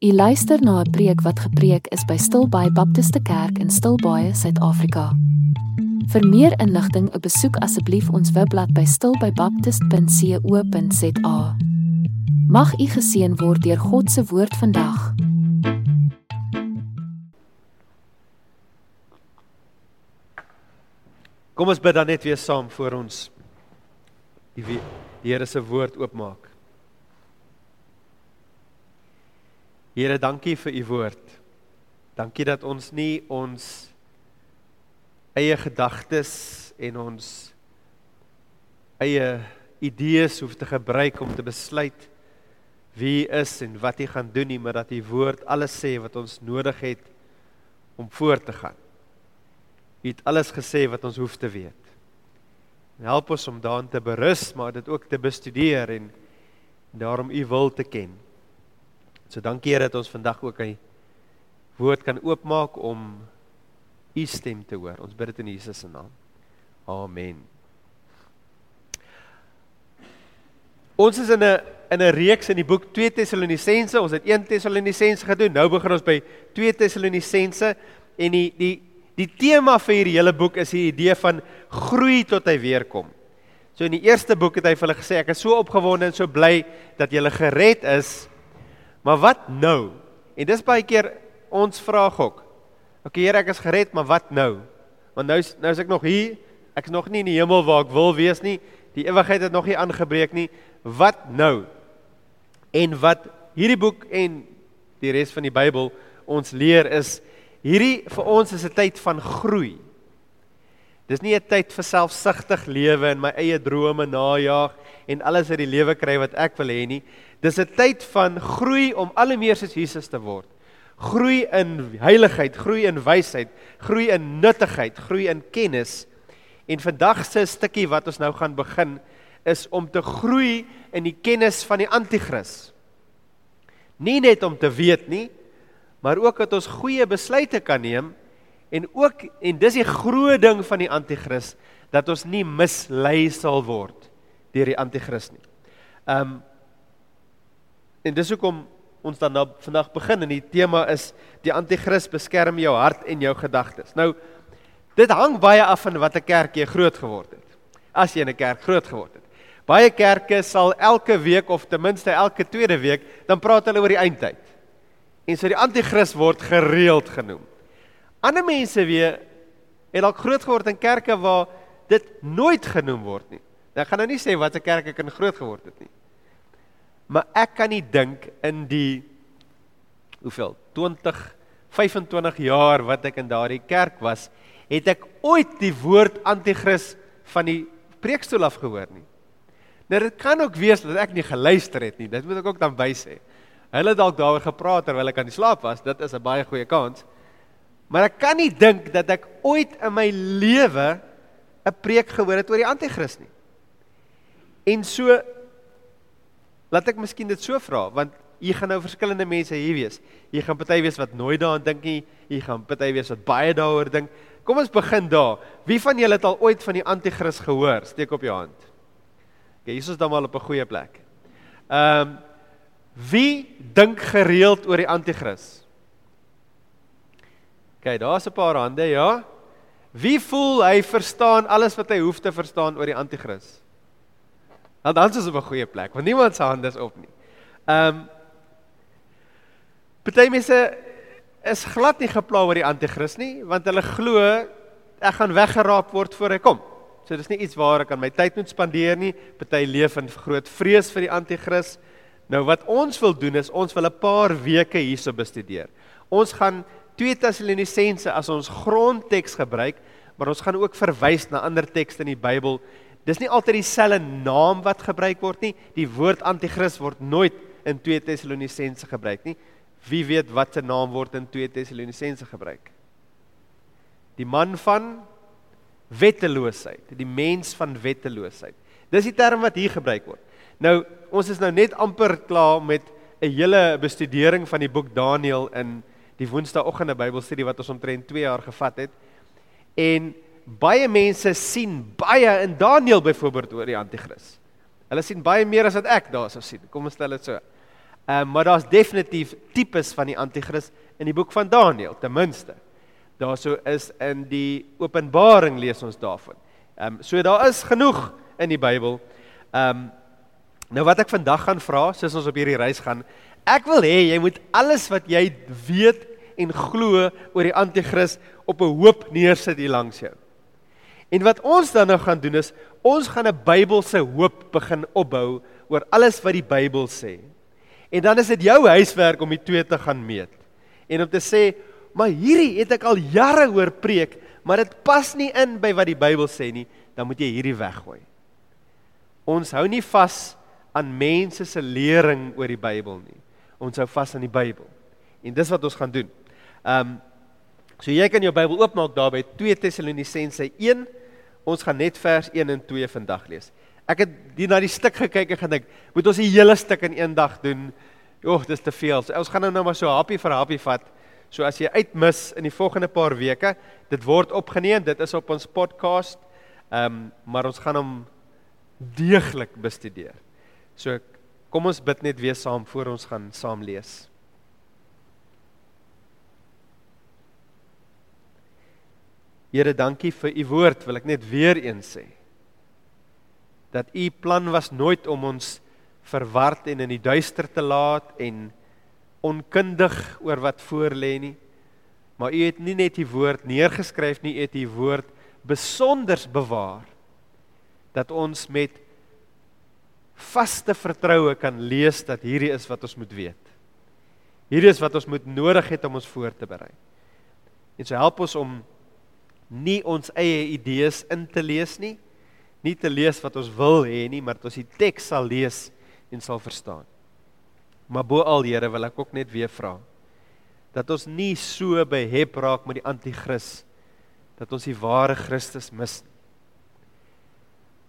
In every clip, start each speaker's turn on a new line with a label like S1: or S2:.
S1: U luister na 'n preek wat gepreek is by Stilbaai Baptiste Kerk in Stilbaai, Suid-Afrika. Vir meer inligting, besoek asseblief ons webblad by stilbaibaptist.co.za. Mag u geseën word deur God se woord vandag.
S2: Kom ons bid dan net weer saam voor ons die Here se woord oopmaak. Here, dankie vir u woord. Dankie dat ons nie ons eie gedagtes en ons eie idees hoef te gebruik om te besluit wie is en wat u gaan doen nie, maar dat u woord alles sê wat ons nodig het om voort te gaan. U het alles gesê wat ons hoef te weet. Help ons om daarin te berus, maar dit ook te bestudeer en daarom u wil te ken. So dankie Here dat ons vandag ook 'n woord kan oopmaak om u stem te hoor. Ons bid dit in Jesus se naam. Amen. Ons is in 'n in 'n reeks in die boek 2 Tessalonisense. Ons het 1 Tessalonisense gedoen. Nou begin ons by 2 Tessalonisense en die die die tema vir hierdie hele boek is die idee van groei tot hy weer kom. So in die eerste boek het hy vir hulle gesê ek is so opgewonde en so bly dat julle gered is Maar wat nou? En dis baie keer ons vraag ook. OK Here, ek is gered, maar wat nou? Want nou nou is ek nog hier. Ek is nog nie in die hemel waar ek wil wees nie. Die ewigheid het nog nie aangebreek nie. Wat nou? En wat hierdie boek en die res van die Bybel ons leer is hierdie vir ons is 'n tyd van groei. Dis nie 'n tyd vir selfsugtig lewe en my eie drome najag en alles uit die lewe kry wat ek wil hê nie. Dis 'n tyd van groei om al meer soos Jesus te word. Groei in heiligheid, groei in wysheid, groei in nuttigheid, groei in kennis. En vandag se stukkie wat ons nou gaan begin is om te groei in die kennis van die anti-kris. Nie net om te weet nie, maar ook dat ons goeie besluite kan neem en ook en dis die groot ding van die anti-kris dat ons nie mislei sal word deur die anti-kris nie. Um En dis hoekom ons dan nou vandag begin en die tema is die anti-kris beskerm jou hart en jou gedagtes. Nou dit hang baie af van watter kerk jy groot geword het. As jy in 'n kerk groot geword het. Baie kerke sal elke week of ten minste elke tweede week dan praat hulle oor die eindtyd. En so die anti-kris word gereeld genoem. Ander mense weer het dalk groot geword in kerke waar dit nooit genoem word nie. Nou, ek gaan nou nie sê watter kerk ek in groot geword het nie. Maar ek kan nie dink in die hoeveel 20 25 jaar wat ek in daardie kerk was, het ek ooit die woord anti-kris van die preekstoel af gehoor nie. Nou dit kan ook wees dat ek nie geluister het nie. Dit moet ek ook dan by sê. Hulle dalk daaroor gepraat terwyl ek aan die slaap was. Dit is 'n baie goeie kans. Maar ek kan nie dink dat ek ooit in my lewe 'n preek gehoor het oor die anti-kris nie. En so Laat ek miskien dit so vra, want jy gaan nou verskillende mense hier wees. Jy gaan party wees wat nooit daaraan dink nie, jy gaan party wees wat baie daaroor dink. Kom ons begin daar. Wie van julle het al ooit van die anti-kris gehoor? Steek op jou hand. Okay, Jesus dan maar op 'n goeie plek. Ehm um, wie dink gereeld oor die anti-kris? Okay, daar's 'n paar hande, ja. Wie voel hy verstaan alles wat hy hoef te verstaan oor die anti-kris? Nou dan is ons op 'n goeie plek, want niemand se hande is op nie. Ehm um, Party mense is glad nie gepla oor die anti-kris nie, want hulle glo ek gaan weggeraap word voor hy kom. So dis nie iets waar ek aan my tyd moet spandeer nie. Party leef in groot vrees vir die anti-kris. Nou wat ons wil doen is ons wil 'n paar weke hierso bestudeer. Ons gaan 2 Tessalonisense as ons grondteks gebruik, maar ons gaan ook verwys na ander tekste in die Bybel Dis nie altyd dieselfde naam wat gebruik word nie. Die woord anti-kris word nooit in 2 Tessalonisense gebruik nie. Wie weet wat se naam word in 2 Tessalonisense gebruik? Die man van wetteloosheid, die mens van wetteloosheid. Dis die term wat hier gebruik word. Nou, ons is nou net amper klaar met 'n hele bestudering van die boek Daniël in die Woensdaagoggende Bybelstudie wat ons omtrent 2 jaar gevat het. En baie mense sien baie in Daniël byvoorbeeld oor die anti-kris. Hulle sien baie meer as wat ek daarso sien. Kom ons stel dit so. Ehm um, maar daar's definitief tipes van die anti-kris in die boek van Daniël, ten minste. Daarso is in die Openbaring lees ons daarvan. Ehm um, so daar is genoeg in die Bybel. Ehm um, nou wat ek vandag gaan vra, soos ons op hierdie reis gaan, ek wil hê jy moet alles wat jy weet en glo oor die anti-kris op 'n hoop neersit hier langs jou. En wat ons dan nou gaan doen is ons gaan 'n Bybelse hoop begin opbou oor alles wat die Bybel sê. En dan is dit jou huiswerk om die twee te gaan meet. En om te sê, maar hierdie het ek al jare hoor preek, maar dit pas nie in by wat die Bybel sê nie, dan moet jy hierdie weggooi. Ons hou nie vas aan mense se lering oor die Bybel nie. Ons hou vas aan die Bybel. En dis wat ons gaan doen. Ehm um, so jy kan jou Bybel oopmaak daar by 2 Tessalonisense 1 Ons gaan net vers 1 en 2 vandag lees. Ek het die na die stuk gekyk en gedink, moet ons die hele stuk in een dag doen? Joh, dis te veel. So, ons gaan nou nou maar so happie vir happie vat. So as jy uitmis in die volgende paar weke, dit word opgeneem, dit is op ons podcast. Ehm, um, maar ons gaan hom deeglik bestudeer. So kom ons bid net weer saam voor ons gaan saam lees. Here, dankie vir u woord, wil ek net weer eens sê. Dat u plan was nooit om ons verward en in die duister te laat en onkundig oor wat voor lê nie. Maar u het nie net u woord neergeskryf nie, u het u woord besonders bewaar dat ons met vaste vertroue kan lees dat hierdie is wat ons moet weet. Hierdie is wat ons moet nodig het om ons voor te berei. En so help ons om nie ons eie idees in te lees nie, nie te lees wat ons wil hê nie, maar dat ons die teks sal lees en sal verstaan. Maar bo al Here wil ek ook net weer vra dat ons nie so behep raak met die anti-kris dat ons die ware Christus mis.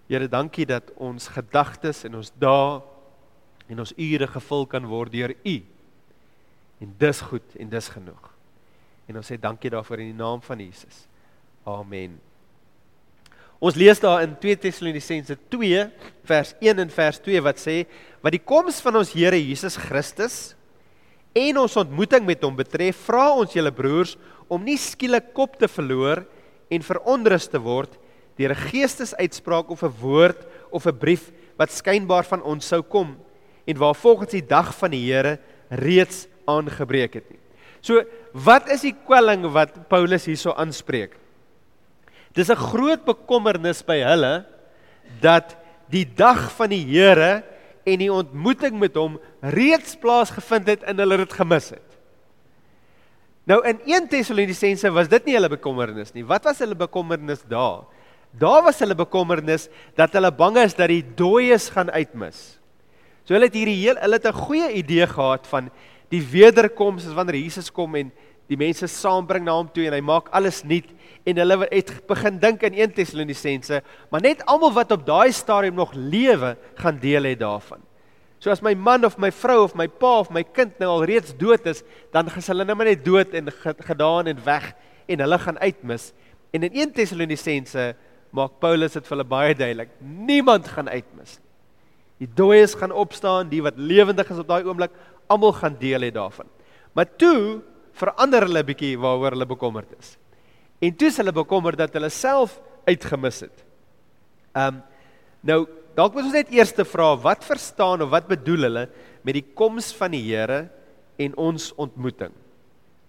S2: Here, dankie dat ons gedagtes en ons dae en ons ure gevul kan word deur U. En dis goed en dis genoeg. En ons sê dankie daarvoor in die naam van Jesus. Amen. Ons lees daar in 2 Tessalonisense 2 vers 1 en vers 2 wat sê wat die koms van ons Here Jesus Christus en ons ontmoeting met hom betref, vra ons julle broers om nie skielik kop te verloor en veronderus te word deur 'n geestesuitspraak of 'n woord of 'n brief wat skynbaar van ons sou kom en waar volgens die dag van die Here reeds aangebreek het nie. So, wat is die kwelling wat Paulus hierso aanspreek? Dis 'n groot bekommernis by hulle dat die dag van die Here en die ontmoeting met hom reeds plaasgevind het en hulle dit gemis het. Nou in 1 Tessalonisense was dit nie hulle bekommernis nie. Wat was hulle bekommernis daar? Daar was hulle bekommernis dat hulle bang is dat die dooies gaan uitmis. So hulle het hierdie heel hulle het 'n goeie idee gehad van die wederkoms as wanneer Jesus kom en die mense saambring na hom toe en hy maak alles nuut en hulle het begin dink in 1 Tessalonisense, maar net almal wat op daai stadium nog lewe gaan deel hê daarvan. So as my man of my vrou of my pa of my kind nou al reeds dood is, dan gaan hulle nou maar net dood en gedaan en weg en hulle gaan uitmis. En in 1 Tessalonisense maak Paulus dit vir hulle baie duidelik, niemand gaan uitmis nie. Die dooies gaan opstaan, die wat lewendig is op daai oomblik, almal gaan deel hê daarvan. Maar toe verander hulle bietjie waaroor hulle bekommerd is. En toe is hulle bekommerd dat hulle self uitgemis het. Ehm um, nou dalk moet ons net eers te vra wat verstaan of wat bedoel hulle met die koms van die Here en ons ontmoeting.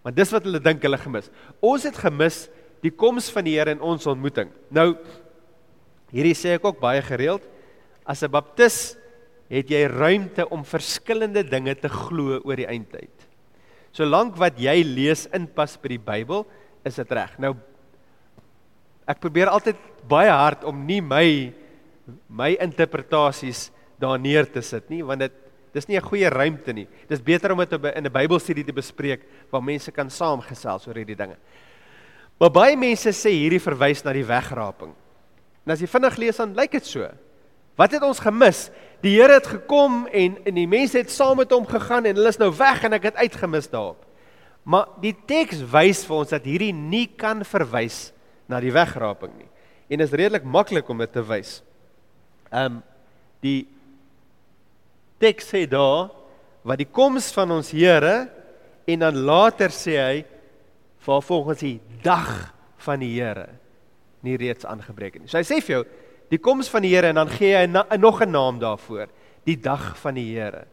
S2: Want dis wat hulle dink hulle gemis. Ons het gemis die koms van die Here en ons ontmoeting. Nou hierdie sê ek ook baie gereeld as 'n baptis het jy ruimte om verskillende dinge te glo oor die eindtyd. Solank wat jy lees inpas by die Bybel, is dit reg. Nou ek probeer altyd baie hard om nie my my interpretasies daar neer te sit nie, want dit dis nie 'n goeie ruimte nie. Dis beter om dit in 'n Bybelstudie te bespreek waar mense kan saamgesels oor hierdie dinge. Maar baie mense sê hierdie verwys na die wegraping. En as jy vinnig lees dan lyk dit so. Wat het ons gemis? Die Here het gekom en en die mense het saam met hom gegaan en hulle is nou weg en ek het uitgemis daarop. Maar die teks wys vir ons dat hierdie nie kan verwys na die wegraping nie. En dit is redelik maklik om dit te wys. Ehm um, die teks sê daar wat die koms van ons Here en dan later sê hy vir volgens die dag van die Here nie reeds aangebreek het nie. So hy sê vir jou die koms van die Here en dan gee hy 'n nog 'n naam daarvoor, die dag van die Here.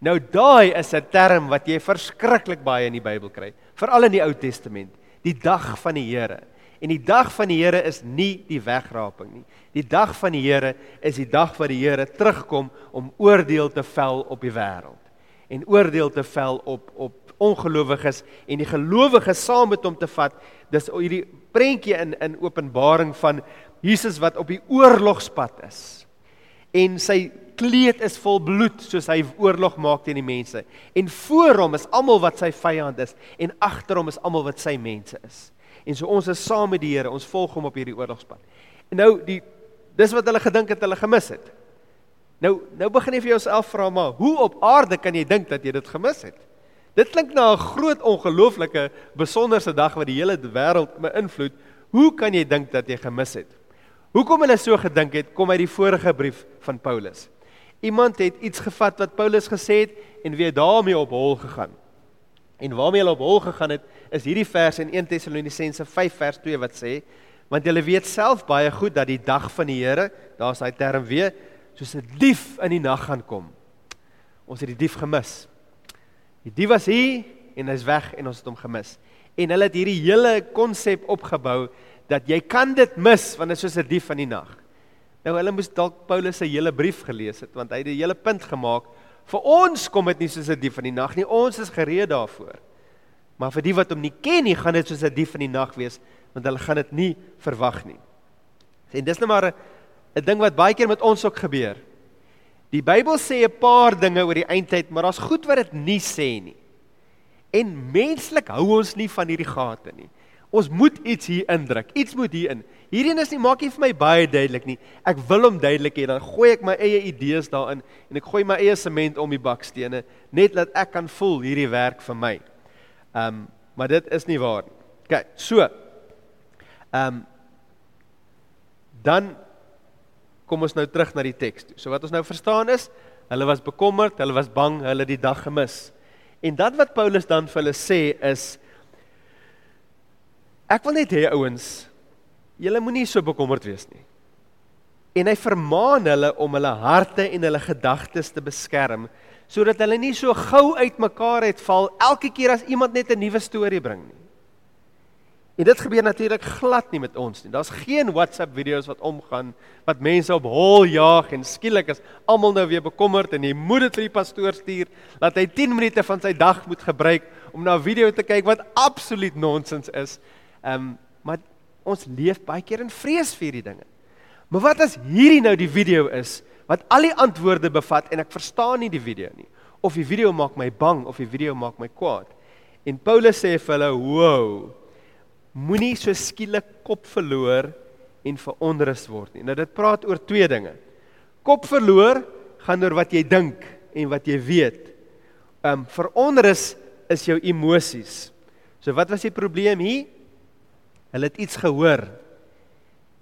S2: Nou daai is 'n term wat jy verskriklik baie in die Bybel kry, veral in die Ou Testament, die dag van die Here. En die dag van die Here is nie die wegraping nie. Die dag van die Here is die dag wat die Here terugkom om oordeel te vel op die wêreld en oordeel te vel op op ongelowiges en die gelowiges saam met hom te vat. Dis hierdie prentjie in in Openbaring van Jesus wat op die oorlogspad is. En sy kleed is vol bloed soos hy oorlog maak teen die mense. En voor hom is almal wat sy vyand is en agter hom is almal wat sy mense is. En so ons is saam met die Here, ons volg hom op hierdie oorlogspad. En nou die dis wat hulle gedink het hulle gemis het. Nou nou begin jy vir jouself vra maar, hoe op aarde kan jy dink dat jy dit gemis het? Dit klink na 'n groot ongelooflike besonderse dag wat die hele wêreld beïnvloed. Hoe kan jy dink dat jy gemis het? Hoekom hulle so gedink het, kom uit die vorige brief van Paulus. Iemand het iets gevat wat Paulus gesê het en weer daarmee op hol gegaan. En waarmee hulle op hol gegaan het, is hierdie vers in 1 Tessalonisense 5 vers 2 wat sê, want julle weet self baie goed dat die dag van die Here, daar's hy term weer, soos 'n dief in die nag gaan kom. Ons het die dief gemis. Die dief was hier en hy's weg en ons het hom gemis. En hulle het hierdie hele konsep opgebou dat jy kan dit mis want dit is soos 'n dief van die nag. Nou hulle moes dalk Paulus se hele brief gelees het want hy het die hele punt gemaak vir ons kom dit nie soos 'n dief van die nag nie. Ons is gereed daarvoor. Maar vir die wat hom nie ken nie, gaan dit soos 'n dief van die nag wees want hulle gaan dit nie verwag nie. En dis net maar 'n ding wat baie keer met ons ook gebeur. Die Bybel sê 'n paar dinge oor die eindtyd, maar daar's goed wat dit nie sê nie. En menslik hou ons nie van hierdie gate nie. Ons moet iets hier indruk. Iets moet hier in. Hierdie is nie maak nie vir my baie duidelik nie. Ek wil hom duidelik hê. Dan gooi ek my eie idees daarin en ek gooi my eie sement om die bakstene net dat ek kan voel hierdie werk vir my. Ehm, um, maar dit is nie waar nie. OK, so. Ehm um, dan kom ons nou terug na die teks toe. So wat ons nou verstaan is, hulle was bekommerd, hulle was bang, hulle het die dag gemis. En dan wat Paulus dan vir hulle sê is Ek wil net hê ouens, julle moenie so bekommerd wees nie. En hy vermaan hulle om hulle harte en hulle gedagtes te beskerm sodat hulle nie so gou uitmekaar uitval elke keer as iemand net 'n nuwe storie bring nie. En dit gebeur natuurlik glad nie met ons nie. Daar's geen WhatsApp video's wat omgaan wat mense op hol jaag en skielik is almal nou weer bekommerd en jy moet dit vir die pastoor stuur dat hy 10 minute van sy dag moet gebruik om na 'n video te kyk wat absoluut nonsens is. Ehm um, maar ons leef baie keer in vrees vir hierdie dinge. Maar wat as hierdie nou die video is wat al die antwoorde bevat en ek verstaan nie die video nie of die video maak my bang of die video maak my kwaad. En Paulus sê vir hulle, "Wow. Moenie so skielik kop verloor en veronrus word nie." Nou dit praat oor twee dinge. Kop verloor gaan oor wat jy dink en wat jy weet. Ehm um, veronrus is jou emosies. So wat was die probleem hier? Hulle het iets gehoor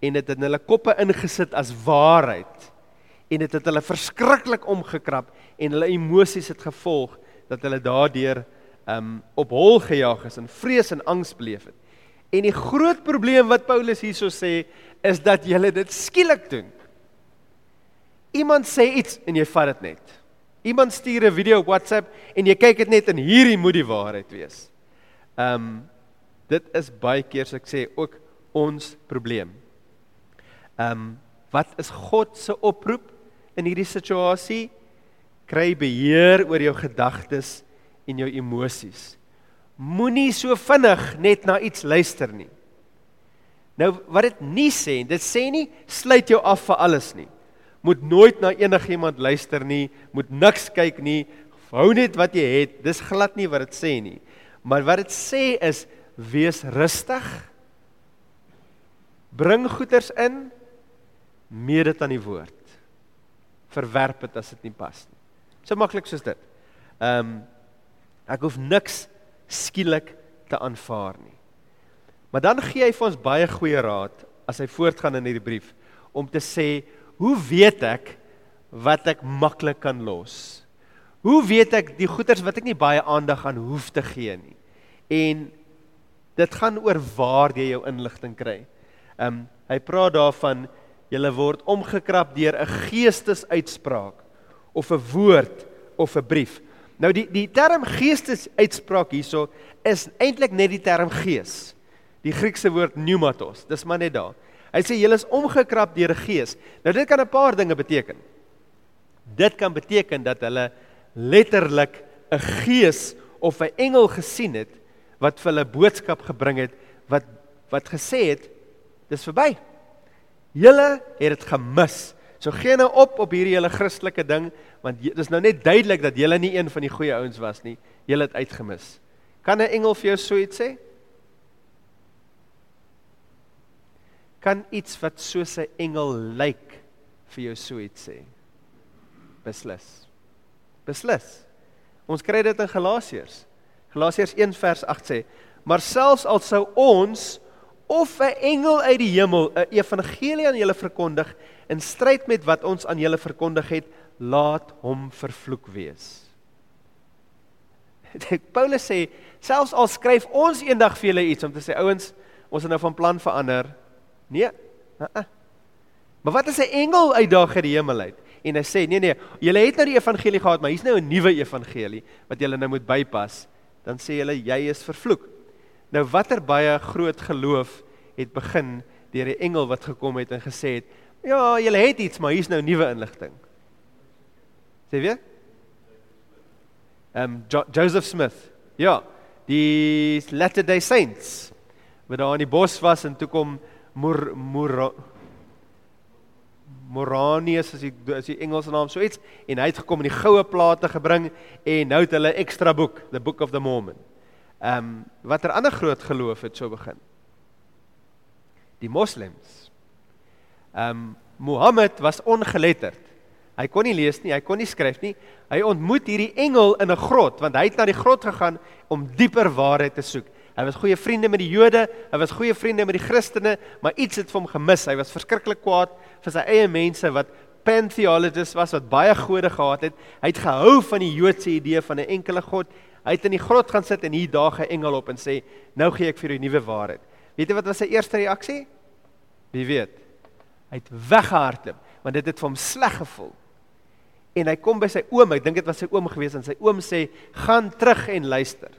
S2: en dit in hulle koppe ingesit as waarheid. En dit het hulle verskriklik omgekrap en hulle emosies het gevolg dat hulle daardeur um op hol gejaag is en vrees en angs beleef het. En die groot probleem wat Paulus hierso sê is dat jy dit skielik doen. Iemand sê iets en jy vat dit net. Iemand stuur 'n video op WhatsApp en jy kyk dit net en hierdie moet die waarheid wees. Um dit is baie keer so ek sê ook ons probleem. Ehm um, wat is God se oproep in hierdie situasie? Kry beheer oor jou gedagtes en jou emosies. Moenie so vinnig net na iets luister nie. Nou wat dit nie sê, dit sê nie sluit jou af vir alles nie. Moet nooit na enigiemand luister nie, moet niks kyk nie, hou net wat jy het. Dis glad nie wat dit sê nie. Maar wat dit sê is wees rustig. Bring goeders in meet dit aan die woord. Verwerp dit as dit nie pas nie. So maklik soos dit. Ehm um, ek hoef niks skielik te aanvaar nie. Maar dan gee hy vir ons baie goeie raad as hy voortgaan in hierdie brief om te sê, hoe weet ek wat ek maklik kan los? Hoe weet ek die goeders wat ek nie baie aandag aan hoef te gee nie? En dit gaan oor waar jy jou inligting kry. Ehm um, hy praat daarvan jy word omgekrap deur 'n geestesuitspraak of 'n woord of 'n brief. Nou die die term geestesuitspraak hierso is eintlik net die term gees. Die Griekse woord pneumatos, dis maar net daar. Hy sê jy is omgekrap deur 'n gees. Nou dit kan 'n paar dinge beteken. Dit kan beteken dat hulle letterlik 'n gees of 'n engel gesien het wat vir hulle boodskap gebring het wat wat gesê het dis verby. Julle het dit gemis. So gee nou op op hierdie hele Christelike ding want dit is nou net duidelik dat julle nie een van die goeie ouens was nie. Julle het uitgemis. Kan 'n engel vir jou so iets sê? Kan iets wat soos 'n engel lyk vir jou so iets sê? Beslis. Beslis. Ons kry dit in Galasiërs. Galasiërs 1 vers 8 sê: "Maar selfs al sou ons of 'n engel uit die hemel 'n evangelie aan julle verkondig in stryd met wat ons aan julle verkondig het, laat hom vervloek wees." Paulus sê selfs al skryf ons eendag vir julle iets om te sê ouens, ons het nou van plan verander. Nee. Uh -uh. Maar wat as 'n engel uitdaag uit die hemel uit? en hy sê nee nee, julle het nou die evangelie gehad, maar hier's nou 'n nuwe evangelie wat julle nou moet bypas. Dan sê hulle jy is vervloek. Nou watter baie groot geloof het begin deur 'n engel wat gekom het en gesê het, ja, julle het iets, maar hier's nou nuwe inligting. Sê weer? Ehm um, jo Joseph Smith. Ja, die Latter-day Saints. Wat daar in die bos was en toe kom Mor Mor Moranius as die as die Engelse naam so iets en hy het gekom en die goue plate gebring en nou het hulle 'n ekstra boek, the Book of the Mormon. Ehm um, watter ander groot geloof het so begin? Die moslems. Ehm um, Mohammed was ongeletterd. Hy kon nie lees nie, hy kon nie skryf nie. Hy ontmoet hierdie engel in 'n grot want hy het na die grot gegaan om dieper waarheid te soek. Hy was goeie vriende met die Jode, hy was goeie vriende met die Christene, maar iets het vir hom gemis. Hy was verskriklik kwaad vir sy eie mense wat pantheologists was wat baie gode gehad het. Hy het gehou van die Joodse idee van 'n enkele God. Hy het in die grot gaan sit en hier daag 'n engel op en sê, "Nou gee ek vir jou 'n nuwe waarheid." Weet jy wat was sy eerste reaksie? Wie weet? Hy het weggehardloop want dit het vir hom sleg gevoel. En hy kom by sy oom, ek dink dit was sy oom gewees en sy oom sê, "Gaan terug en luister."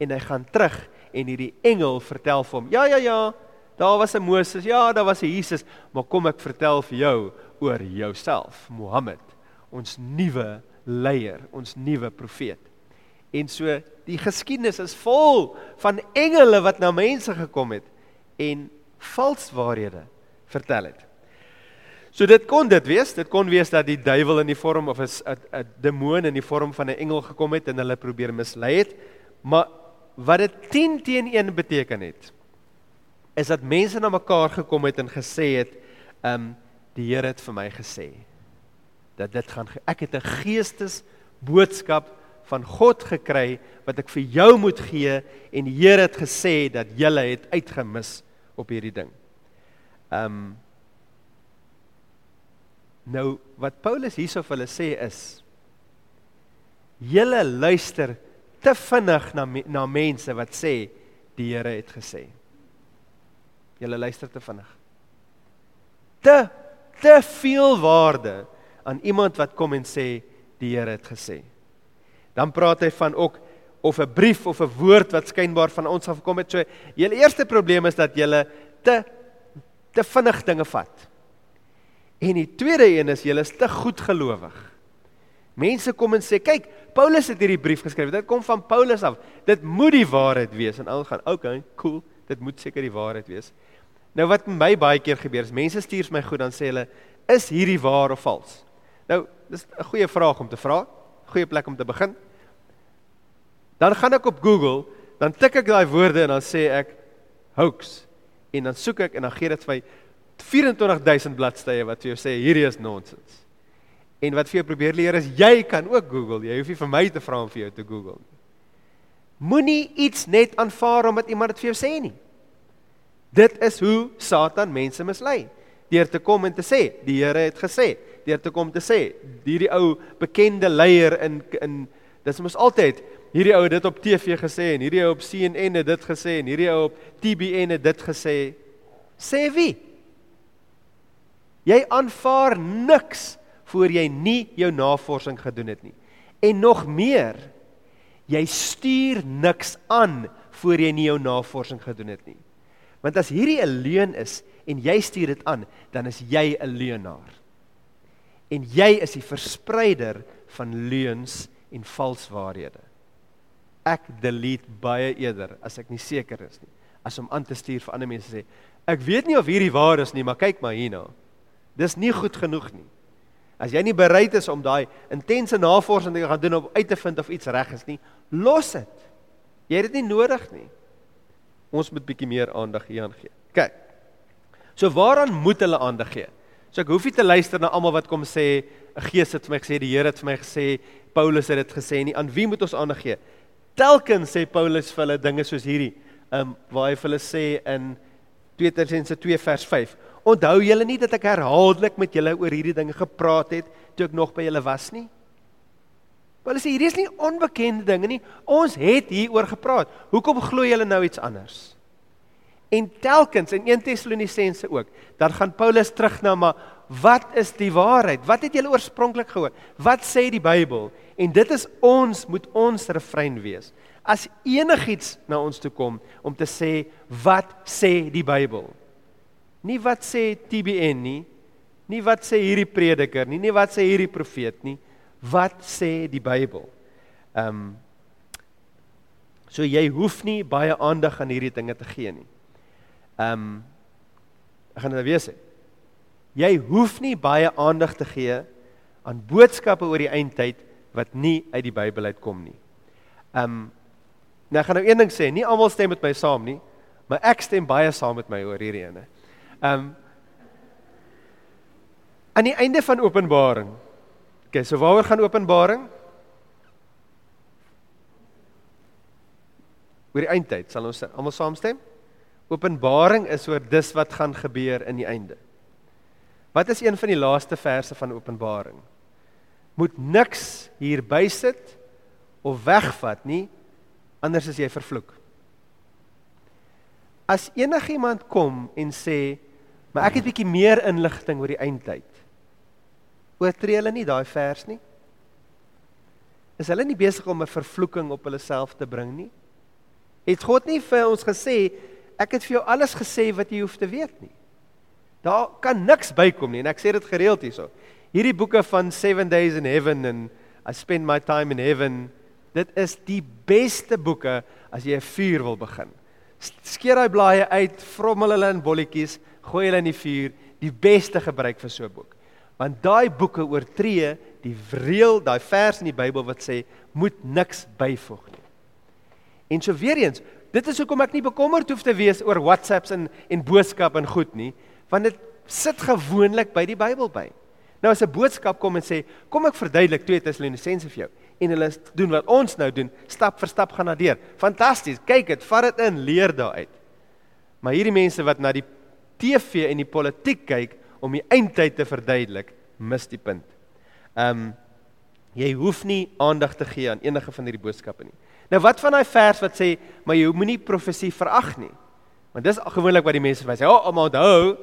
S2: En hy gaan terug en hierdie engel vertel vir hom: "Ja, ja, ja, daar was 'n Moses, ja, daar was 'n Jesus, maar kom ek vertel vir jou oor jouself, Mohammed, ons nuwe leier, ons nuwe profeet." En so die geskiedenis is vol van engele wat na mense gekom het en valswaarhede vertel het. So dit kon dit wees, dit kon wees dat die duiwel in die vorm of 'n 'n demoon in die vorm van 'n engel gekom het en hulle probeer mislei het, maar wat dit 10 teen 1 beteken het is dat mense na mekaar gekom het en gesê het um, die Here het vir my gesê dat dit gaan ek het 'n geestes boodskap van God gekry wat ek vir jou moet gee en die Here het gesê dat jy het uitgemis op hierdie ding. Um, nou wat Paulus hierso vir hulle sê is julle luister te vinnig na na mense wat sê die Here het gesê. Julle luister te vinnig. Te te veel waarde aan iemand wat kom en sê die Here het gesê. Dan praat hy van ook of 'n brief of 'n woord wat skynbaar van ons af gekom het. So julle eerste probleem is dat julle te te vinnig dinge vat. En die tweede een is julle is te goed gelowig. Mense kom en sê, "Kyk, Paulus het hierdie brief geskryf. Dit kom van Paulus af. Dit moet die waarheid wees." En almal gaan, "Okay, cool. Dit moet seker die waarheid wees." Nou wat met my baie keer gebeur is, mense stuur my goed dan sê hulle, "Is hierdie waar of vals?" Nou, dis 'n goeie vraag om te vra. Goeie plek om te begin. Dan gaan ek op Google, dan tik ek daai woorde en dan sê ek hoax. En dan soek ek en dan gee dit vir my 24000 bladsye wat vir jou sê hierdie is nonsens. En wat vir jou probeer leer is jy kan ook Google. Jy hoef nie vir my te vra om vir jou te Google nie. Moenie iets net aanvaar omdat iemand dit vir jou sê nie. Dit is hoe Satan mense mislei. Deur te kom en te sê, die Here het gesê, deur te kom te sê, hierdie ou bekende leier in in dis mos altyd hierdie ou het dit op TV gesê en hierdie ou op CNN het dit gesê en hierdie ou op TBN het dit gesê. Sê wie? Jy aanvaar niks voor jy nie jou navorsing gedoen het nie. En nog meer, jy stuur niks aan voor jy nie jou navorsing gedoen het nie. Want as hierdie 'n leuen is en jy stuur dit aan, dan is jy 'n leuenaar. En jy is die verspreider van leuns en valswaarhede. Ek delete baie eerder as ek nie seker is nie, as om aan te stuur vir ander mense sê, ek weet nie of hierdie waar is nie, maar kyk maar hierna. Dis nie goed genoeg nie. As jy nie bereid is om daai intense navorsing te gaan doen om uit te vind of iets reg is nie, los dit. Jy het dit nie nodig nie. Ons moet bietjie meer aandag hieraan gee. Kyk. So waaraan moet hulle aandag gee? So ek hoef nie te luister na almal wat kom sê 'n gees het vir my gesê, die Here het vir my gesê, Paulus het dit gesê nie. Aan wie moet ons aandag gee? Telkens sê Paulus vir hulle dinge soos hierdie, ehm um, waar hy vir hulle sê in 2 Tessalonisense 2 vers 5. Onthou julle nie dat ek herhaaldelik met julle oor hierdie dinge gepraat het toe ek nog by julle was nie? Hulle sê hierdie is nie onbekende dinge nie. Ons het hieroor gepraat. Hoekom glo julle nou iets anders? En telkens in 1 Tessalonisense ook, dan gaan Paulus terug na maar wat is die waarheid? Wat het julle oorspronklik gehoor? Wat sê die Bybel? En dit is ons moet ons refrein wees. As enigiets na ons toe kom om te sê wat sê die Bybel? Nie wat sê TBN nie, nie wat sê hierdie prediker nie, nie wat sê hierdie profeet nie, wat sê die Bybel? Ehm um, so jy hoef nie baie aandag aan hierdie dinge te gee nie. Ehm um, ek gaan dit weer sê. Jy hoef nie baie aandag te gee aan boodskappe oor die eindtyd wat nie uit die Bybel uitkom nie. Ehm um, nou ek gaan nou een ding sê, nie almal stem met my saam nie, maar ek stem baie saam met my oor hierdie ene. Ehm um, aan die einde van Openbaring Okay, so waaroor gaan Openbaring? Oor die eindtyd, sal ons almal saamstem? Openbaring is oor dis wat gaan gebeur in die einde. Wat is een van die laaste verse van Openbaring? Moet niks hier bysit of wegvat nie, anders is jy vervloek. As enigiemand kom en sê, "Maar ek het bietjie meer inligting oor die eindtyd." Oortree hulle nie daai vers nie? Is hulle nie besig om 'n vervloeking op hulle self te bring nie? Het God nie vir ons gesê ek het vir jou alles gesê wat jy hoef te weet nie? Daar kan niks bykom nie en ek sê dit gereeld hierso. Hierdie boeke van 7 days in heaven en I spend my time in heaven, dit is die beste boeke as jy 'n vuur wil begin. Skeer daai blaaie uit, vrommel hulle in bolletjies, gooi hulle in die vuur, die beste gebruik vir so 'n boek want daai boeke oortree die reël, daai vers in die Bybel wat sê moet niks byvoeg nie. En so weer eens, dit is hoekom ek nie bekommerd hoef te wees oor WhatsApps en en boodskap en goed nie, want dit sit gewoonlik by die Bybel by. Nou as 'n boodskap kom en sê, kom ek verduidelik 2 Tessalonisense vir jou en hulle doen wat ons nou doen, stap vir stap gaan daardeur. Fantasties. Kyk dit, vat dit in, leer daaruit. Maar hierdie mense wat na die TV en die politiek kyk, om die eindtyd te verduidelik, mis die punt. Ehm um, jy hoef nie aandag te gee aan enige van hierdie boodskappe nie. Nou wat van daai vers wat sê, maar jy moenie profesie verag nie. Want dis gewoonlik wat die mense sê, "O, oh, maar onthou,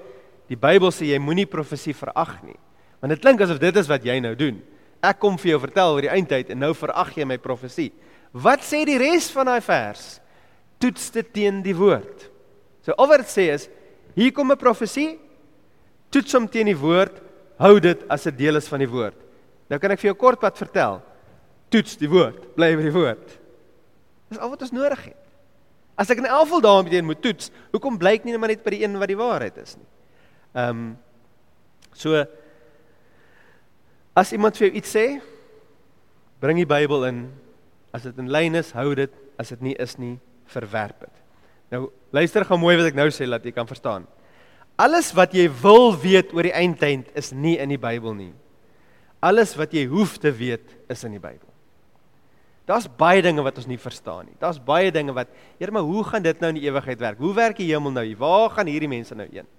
S2: die Bybel sê jy moenie profesie verag nie." Want dit klink asof dit is wat jy nou doen. Ek kom vir jou vertel oor die eindtyd en nou verag jy my profesie. Wat sê die res van daai vers? Toets dit teen die woord. So al wat dit sê is, hier kom 'n profesie, toets hom teen die woord, hou dit as 'n deel is van die woord. Nou kan ek vir jou kort wat vertel. Toets die woord, bly by die woord. Dis al wat ons nodig het. As ek in elfval daarmee teen moet toets, hoekom blyk nie net maar net by die een wat die waarheid is nie? Ehm um, so as iemand vir jou iets sê, bring die Bybel in. As dit in lyn is, hou dit. As dit nie is nie, verwerp dit. Nou luister gou mooi wat ek nou sê dat jy kan verstaan. Alles wat jy wil weet oor die eindtyd is nie in die Bybel nie. Alles wat jy hoef te weet is in die Bybel. Daar's baie dinge wat ons nie verstaan nie. Daar's baie dinge wat, Here, maar hoe gaan dit nou in die ewigheid werk? Hoe werk die hemel nou? Waar gaan hierdie mense nou heen?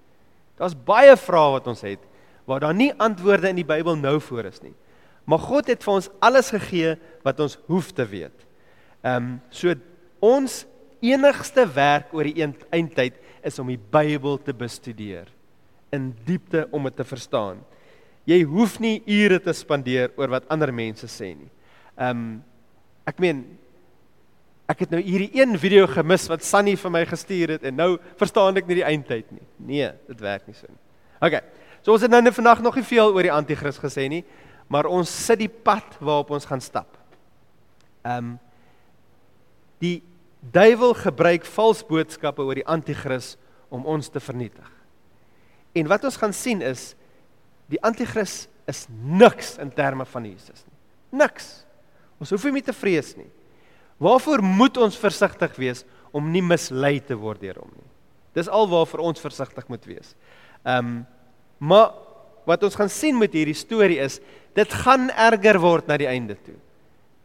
S2: Daar's baie vrae wat ons het, waar daar nie antwoorde in die Bybel nou voor is nie. Maar God het vir ons alles gegee wat ons hoef te weet. Ehm um, so ons enigste werk oor die eindtyd is om die Bybel te bestudeer in diepte om dit te verstaan. Jy hoef nie ure te spandeer oor wat ander mense sê nie. Ehm um, ek meen ek het nou hierdie een video gemis wat Sunny vir my gestuur het en nou verstaan ek nie die eindtyd nie. Nee, dit werk nie so nie. OK. So ons het nou net vandag nog nie veel oor die anti-kris gesê nie, maar ons sit die pad waarop ons gaan stap. Ehm um, die duiwel gebruik vals boodskappe oor die anti-kris om ons te vernietig. En wat ons gaan sien is die anti-kris is niks in terme van Jesus nie. Niks. Ons hoef nie te vrees nie. Waarvoor moet ons versigtig wees om nie mislei te word deur hom nie? Dis al waarvoor ons versigtig moet wees. Ehm um, Maar wat ons gaan sien met hierdie storie is, dit gaan erger word na die einde toe.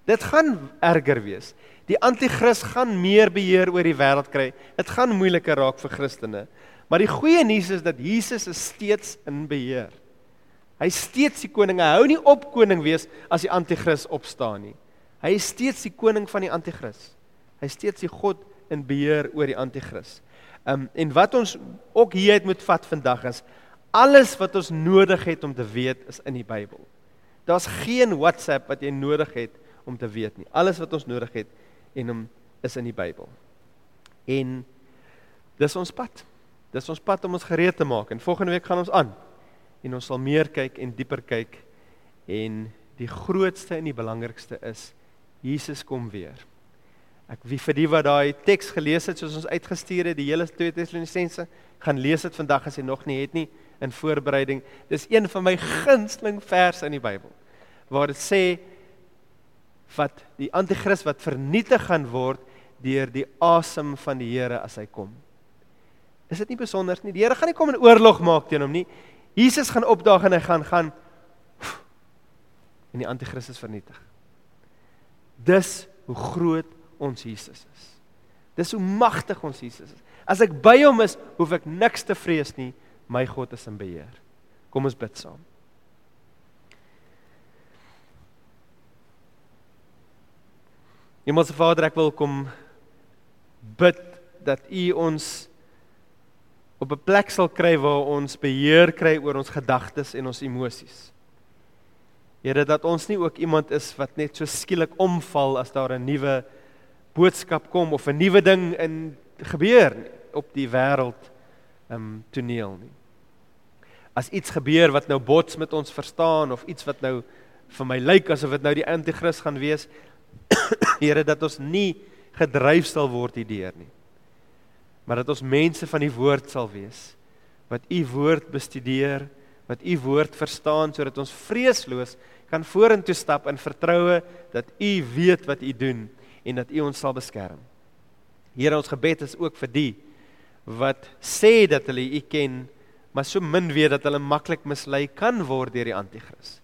S2: Dit gaan erger wees. Die anti-kris gaan meer beheer oor die wêreld kry. Dit gaan moeiliker raak vir Christene. Maar die goeie nuus is dat Jesus is steeds in beheer. Hy is steeds die koning. Hy hou nie op koning wees as die anti-kris opstaan nie. Hy is steeds die koning van die anti-kris. Hy is steeds die God in beheer oor die anti-kris. Um en wat ons ook hier uit moet vat vandag is Alles wat ons nodig het om te weet is in die Bybel. Daar's geen WhatsApp wat jy nodig het om te weet nie. Alles wat ons nodig het en hom is in die Bybel. En dis ons pad. Dis ons pad om ons gereed te maak en volgende week gaan ons aan. En ons sal meer kyk en dieper kyk en die grootste en die belangrikste is Jesus kom weer. Ek wie vir die wat daai teks gelees het soos ons uitgestuur het, die hele 2 Tessalonisense, gaan lees dit vandag as jy nog nie het nie in voorbereiding. Dis een van my gunsteling verse in die Bybel waar dit sê wat die anti-kris wat vernietig gaan word deur die asem van die Here as hy kom. Is dit nie besonder nie? Die Here gaan nie kom en oorlog maak teen hom nie. Jesus gaan opdaag en hy gaan gaan en die anti-kris is vernietig. Dis hoe groot ons Jesus is. Dis hoe magtig ons Jesus is. As ek by hom is, hoef ek niks te vrees nie my God is in beheer. Kom ons bid saam. Hemelse Vader, ek wil kom bid dat U ons op 'n plek sal kry waar ons beheer kry oor ons gedagtes en ons emosies. Here dat ons nie ook iemand is wat net so skielik omval as daar 'n nuwe boodskap kom of 'n nuwe ding in gebeur op die wêreld ehm um, toneel nie as iets gebeur wat nou bots met ons verstaan of iets wat nou vir my lyk asof dit nou die anti-kris gaan wees, Here dat ons nie gedryf sal word hierdeur nie. Maar dat ons mense van die woord sal wees wat u woord bestudeer, wat u woord verstaan sodat ons vreesloos kan vorentoe stap in vertroue dat u weet wat u doen en dat u ons sal beskerm. Here ons gebed is ook vir die wat sê dat hulle u ken maar so min weet dat hulle maklik mislei kan word deur die anti-kris.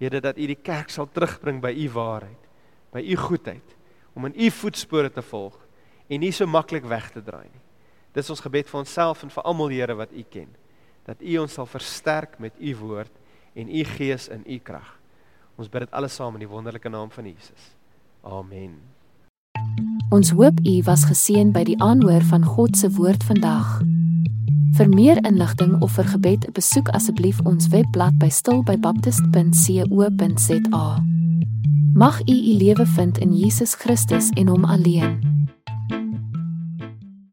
S2: Here dat U die kerk sal terugbring by U waarheid, by U goedheid, om in U voetspore te volg en nie so maklik weg te draai nie. Dis ons gebed vir onsself en vir almal Here wat U ken, dat U ons sal versterk met U woord en U gees in U krag. Ons bid dit alles saam in die wonderlike naam van Jesus. Amen.
S1: Ons hoop u was geseën by die aanhoor van God se woord vandag. Vir meer inligting of vir gebed, besoek asseblief ons webblad by stilbybaptist.co.za. Mag u u lewe vind in Jesus Christus en hom alleen.